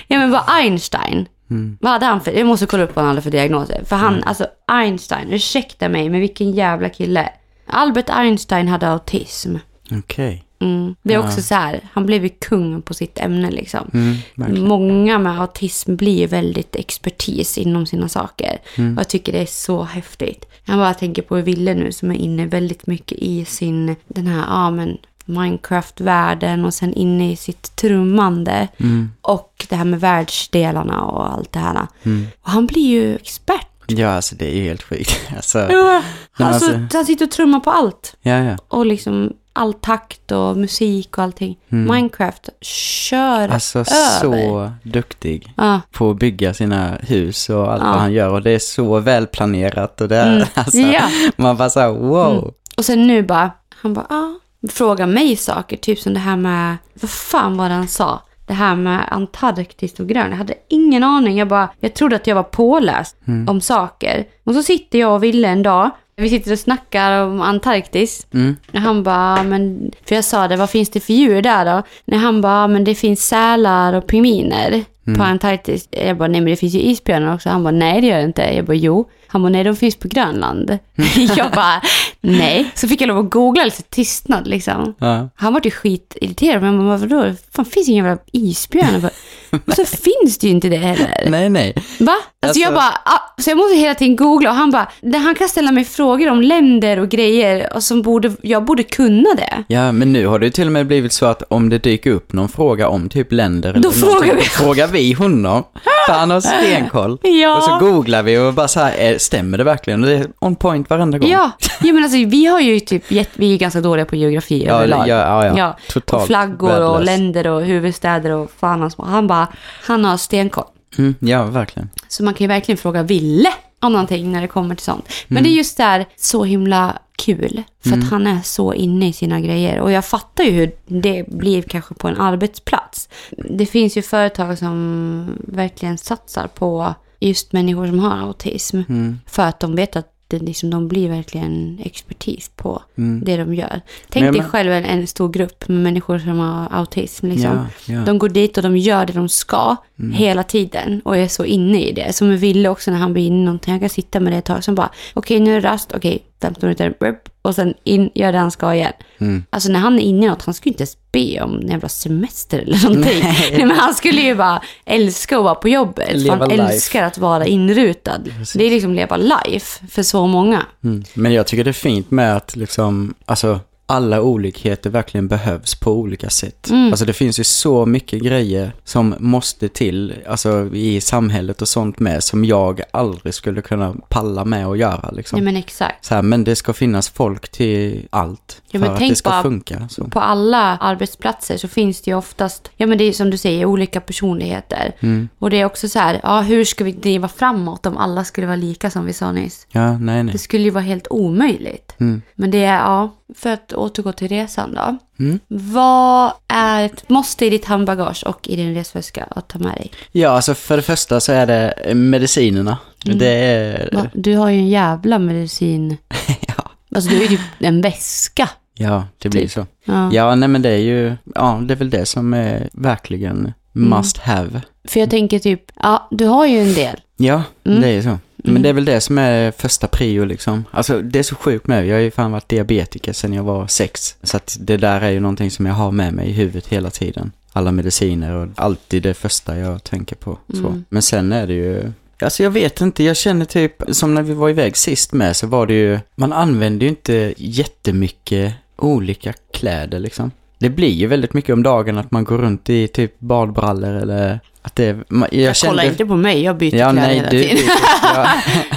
Ja men vad Einstein, Mm. vad hade han för, jag måste kolla upp vad han hade för diagnoser. För han, alltså Einstein, ursäkta mig, men vilken jävla kille. Albert Einstein hade autism. Okej. Mm. Det är också så här, han blev ju kung på sitt ämne liksom. Mm. Många med autism blir ju väldigt expertis inom sina saker. Mm. Och jag tycker det är så häftigt. Jag bara tänker på Ville nu som är inne väldigt mycket i sin, den här, ja men Minecraft-världen och sen inne i sitt trummande. Mm. Och det här med världsdelarna och allt det här. Mm. Och han blir ju expert. Ja, alltså det är helt sjukt. *laughs* Alltså, Ja, alltså, alltså- han sitter och trummar på allt. ja, ja. Och liksom all takt och musik och allting. Minecraft kör Mm. Alltså över. så duktig Ja. på att bygga sina hus och allt Ja. vad han gör. Och det är så välplanerat och det är, Mm. alltså, Ja. man bara så här, wow. Mm. Och sen nu bara, han bara, ja, frågar mig saker, typ som det här med, vad fan var det han sa? Det här med Antarktis och Grönland. Jag hade ingen aning. Jag bara, jag trodde att jag var påläst om saker. Och så sitter jag och Ville en dag. Vi sitter och snackar om Antarktis. Mm. Och han bara, men, för jag sa det, vad finns det för djur där då? När han bara, men det finns sälar och pingviner på Antarktis. Jag bara, nej men det finns ju isbjörnar också. Han bara, nej det gör det inte. Jag bara, jo. Han bara, nej de finns på Grönland. *laughs* jag bara, nej. Så fick jag lov att googla lite tystnad liksom. Ja. Han var ju skitirriterad, men jag bara, vadå? Fan finns ingen jävla isbjörn? Jag bara, *laughs* Och så finns det ju inte det heller. Nej, nej. Va? Alltså, Alltså- jag bara, ah, så jag måste hela tiden googla och han bara, "Det- han kan ställa mig frågor om länder och grejer och som borde, jag borde kunna det. Ja, men nu har det ju till och med blivit så att om det dyker upp någon fråga om typ länder eller Då någonting, frågar vi. frågar *laughs* vi honom. För han har *laughs* stenkoll. Ja. Och så googlar vi och bara så här, eh, stämmer det verkligen? Och det är on point varenda gång. Ja, ja men alltså vi har ju typ, vi är ganska dåliga på geografi ja, överlag. ja, ja, ja. Totalt och flaggor och värdelös. länder och huvudstäder och fan hans Han bara, han har stenkoll. Mm, ja, verkligen. Så man kan ju verkligen fråga Ville någonting när det kommer till sånt. Men Mm. det är just där så himla kul. För att han är så inne i sina grejer. Och jag fattar ju hur det blir kanske på en arbetsplats. Det finns ju företag som verkligen satsar på just människor som har autism. Mm. För att de vet att det liksom, de blir verkligen expertis på Mm. det de gör. Tänk Men- dig själv en, en stor grupp med människor som har autism. Liksom. Ja, ja. De går dit och de gör det de ska. Hela tiden och är så inne i det. Som Ville också när han blir inne i någonting, han kan sitta med det ett tag, som bara, okej nu är det rast, okej 15 minuter, och sen in, gör det han ska igen. Mm. Alltså när han är inne i något, han skulle inte ens be om en jävla semester eller någonting. Nej. *laughs* Nej. men han skulle ju bara älska att vara på jobbet. Leva han life. älskar att vara inrutad. Det är liksom leva life för så många. Mm. Men jag tycker det är fint med att liksom, alltså alla olikheter verkligen behövs på olika sätt. Mm. Alltså det finns ju så mycket grejer som måste till, alltså i samhället och sånt med, som jag aldrig skulle kunna palla med att göra liksom. Nej men exakt. Så här, men det ska finnas folk till allt Ja, för att det ska bara- funka. Så. På alla arbetsplatser så finns det ju oftast, ja men det är som du säger, olika personligheter. Mm. Och det är också så här, ja hur ska vi driva framåt om alla skulle vara lika som vi sa nyss? Ja, nej, nej. Det skulle ju vara helt omöjligt. Mm. Men det är, ja, för att återgå till resan då. Mm. Vad är ett måste i ditt handbagage och i din resväska att ta med dig? Ja, alltså för det första så är det medicinerna. Mm. Det är... Du har ju en jävla medicin. *laughs* ja. Alltså du är ju typ en väska. ja, det blir Typ. så. Ja. Ja, nej men det är ju, ja, det är väl det som är verkligen must have. För jag tänker typ, ja du har ju en del. Ja, Mm. det är ju så. Men det är väl det som är första prio liksom. Alltså det är så sjukt med, jag har ju fan varit diabetiker sedan jag var sex. Så att det där är ju någonting som jag har med mig i huvudet hela tiden. Alla mediciner och alltid det första jag tänker på. Mm. Men sen är det ju, alltså jag vet inte, jag känner typ, som när vi var iväg sist med så var det ju, man använder ju inte jättemycket olika kläder liksom. Det blir ju väldigt mycket om dagen att man går runt i typ badbrallor eller att det, man, jag, Jag kände... kollar inte på mig, jag byter Ja, kläder nej, hela du, tiden.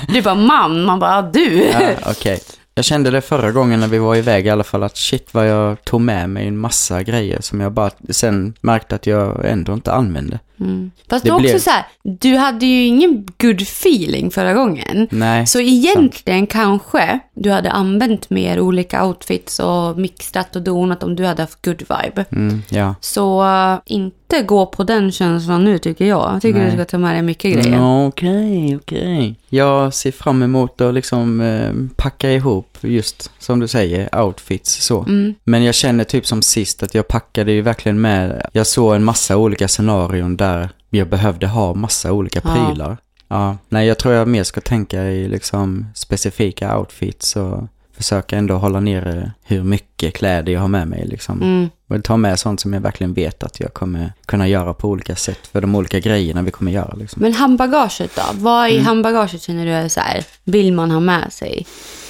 du, *laughs* Du bara man, man bara "Ja, du. Ja, okej. Jag kände det förra gången när vi var iväg i alla fall att shit vad jag tog med mig en massa grejer som jag bara sen märkte att jag ändå inte använde. Mm. Fast Det det var också blev- så här, du hade ju ingen good feeling förra gången. Nej. Så egentligen kanske du hade använt mer olika outfits och mixat och donat om du hade haft good vibe. Mm, ja. Så uh, inte gå på den känslan nu tycker jag. Jag tycker Nej. du ska ta med dig mycket grejer. Mm, Okej, okej. Jag ser fram emot att liksom eh, packa ihop just som du säger outfits så. Mm. Men jag känner typ som sist att jag packade ju verkligen med, jag såg en massa olika scenarion där jag behövde ha massa olika Ja. prylar. Ja, nej jag tror jag mer ska tänka i liksom specifika outfits och försöka ändå hålla nere hur mycket kläder jag har med mig liksom. Mm. Och ta med sånt som jag verkligen vet att jag kommer kunna göra på olika sätt för de olika grejerna vi kommer göra liksom. Men handbagaget då? Vad Mm. i handbagaget känner du är så här, vill man ha med sig?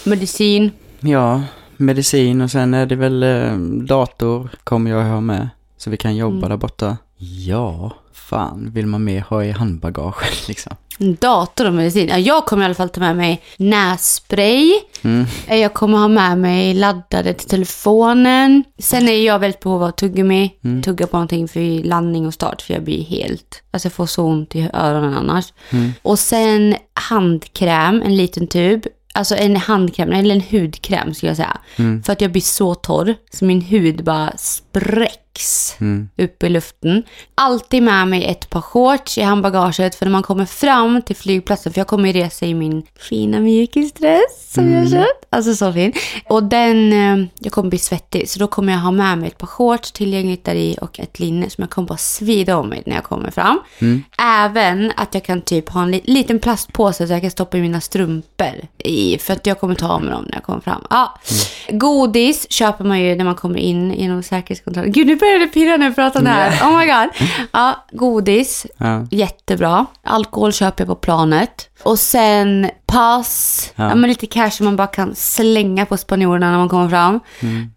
Medicin? Ja, medicin och sen är det väl eh, dator kommer jag ha med. Så vi kan jobba Mm. där borta. Ja, fan vill man mer ha i handbagaget *laughs* liksom? Dator och medicin. Ja, jag kommer i alla fall ta med mig nässpray. Mm. Jag kommer ha med mig laddare till telefonen. Sen är jag väldigt behov av tuggummi. Mm. Tugga på någonting för landning och start för jag blir helt... Alltså jag får så ont i öronen annars. Mm. Och sen handkräm, en liten tub. Alltså en handkräm, eller en hudkräm skulle jag säga. Mm. För att jag blir så torr så min hud bara spräcks Mm. upp i luften. Alltid med mig ett par shorts i handbagaget för när man kommer fram till flygplatsen, för jag kommer resa i min fina mjukisdress som jag har köpt. Alltså så fin. Och den, eh, jag kommer bli svettig så då kommer jag ha med mig ett par shorts tillgängligt där i och ett linne som jag kommer bara svida om mig när jag kommer fram. Även att jag kan typ ha en li- liten plastpåse så jag kan stoppa i mina strumpor i för att jag kommer ta av mig dem när jag kommer fram. Ja. Godis köper man ju när man kommer in genom säkerhetskontrollen. Gud, nu börjar det pirra när jag pratar om det här. Oh my god. Ja, godis. Ja. Jättebra. Alkohol köper jag på planet. Och sen pass. Ja. Ja. men lite cash som man bara kan slänga på spanjorerna när man kommer fram.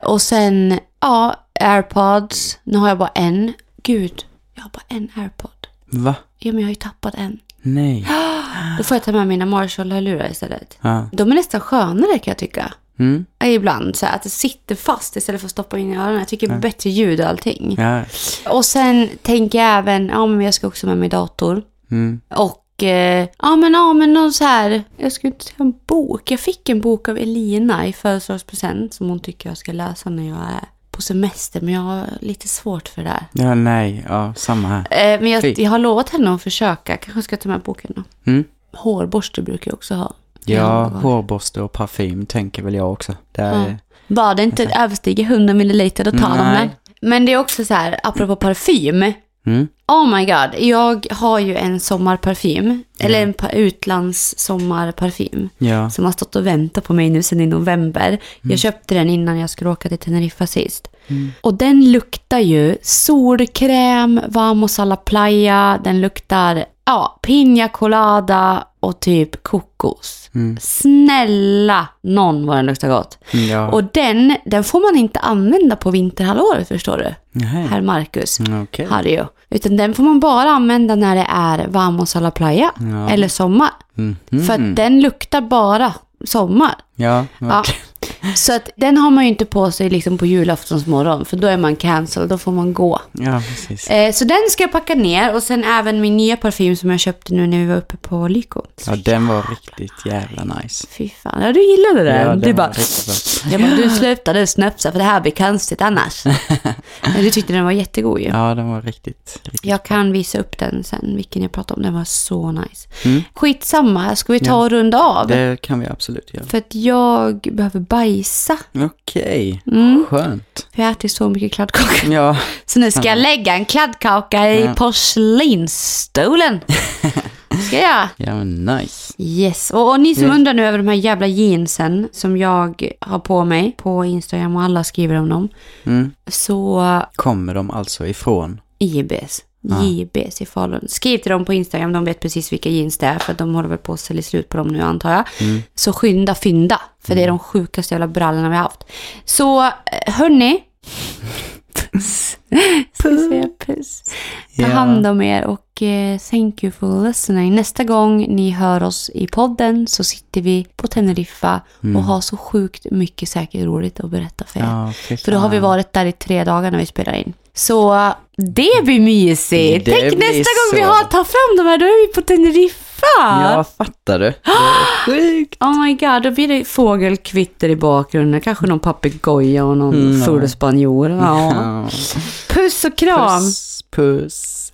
Och sen, ja, airpods. Nu har jag bara en. Gud, jag har bara en airpod. Va? Ja, men jag har ju tappat en. Nej. *gasps* Då får jag ta med mina Marshall-hörlurar istället. Ja. De är nästan skönare kan jag tycka. Mm. Ibland så här, att det sitter fast istället för att stoppa in i öronen. Jag tycker det är bättre ljud och allting. Ja. Och sen tänker jag även, ja men jag ska också med mig dator. Mm. Och eh, ja men ja men någon så här, jag skulle inte säga en bok. Jag fick en bok av Elina i födelsedagspresent som hon tycker jag ska läsa när jag är på semester. Men jag har lite svårt för det där. Ja, nej. Ja, samma här. Eh, men jag, jag har lovat henne att försöka. Kanske ska ta med boken då. Mm. Hårborste brukar jag också ha. Ja, hårborste och parfym tänker väl jag också. Det är, Ja. Bara det inte överstiger 100 milliliter, då tar de den. Men det är också så här, apropå parfym. mm. Oh my god, jag har ju en sommarparfym. Eller en utlands sommarparfym. Ja. Som har stått och väntat på mig nu sedan i november. Jag köpte den innan jag skulle åka till Teneriffa sist. Och den luktar ju solkräm, a la playa. Den luktar ja, piña colada och typ kokos. Snälla någon vad den luktar gott. Ja. Och den, den får man inte använda på vinterhalvåret förstår du. Nej. Herr Marcus. Mm, Okej. Harry. Utan den får man bara använda när det är vamos a la playa. Ja. Eller sommar. Mhm. För att den luktar bara sommar. Ja, Ja. *laughs* Så att den har man ju inte på sig liksom på julaftons morgon. För då är man cancel, då får man gå. ja precis. Eh, så den ska jag packa ner. Och sen även min nya parfym som jag köpte nu när vi var uppe på Lyko. Ja, den var riktigt jävla nice. Fy fan, ja, du gillade den. Ja, du den bara, var riktigt bra. jag bara, du slutade snöpsa för det här blir konstigt annars. *laughs* Men du tyckte den var jättegod ju. Ja, den var riktigt, riktigt Jag kan visa upp den sen, vilken jag pratade om. Den var så nice. Mm. Skitsamma, ska vi ta Ja. och runda av? Det kan vi absolut göra. För att jag behöver bajsa. Okej, Mm. skönt. För jag ätit så mycket kladdkaka. Ja, Så nu ska jag lägga en kladdkaka i Ja. porslinsstolen. *laughs* Ska jag? ja men nice. Yes. Och, och ni som Yes. undrar nu över de här jävla jeansen som jag har på mig på Instagram och alla skriver om dem. Mm. Så Kommer de alltså ifrån? JBS. Ja. JBS i Falun. Skriv till dem på Instagram, de vet precis vilka jeans det är för de håller väl på att sälja slut på dem nu antar jag. Mm. Så skynda fynda, för det är de sjukaste jävla brallorna vi har haft. Så eh, hörni. Puss. Säga puss. Ta hand om er och eh, thank you for listening. Nästa gång ni hör oss i podden så sitter vi på Teneriffa och har så sjukt mycket säkert roligt att berätta för er. Mm. Ja, För då har vi varit där i tre dagar när vi spelar in. Så det blir mysigt. Det Tänk blir nästa gång vi så. har, tar fram de här, då är vi på Teneriffa. Ja, fattar du? Det är *gasps* sjukt. Oh my god, då blir det fågelkvitter i bakgrunden. Kanske någon papegoja och någon Mm, full spanjor. Ja. Puss och kram. Puss, puss.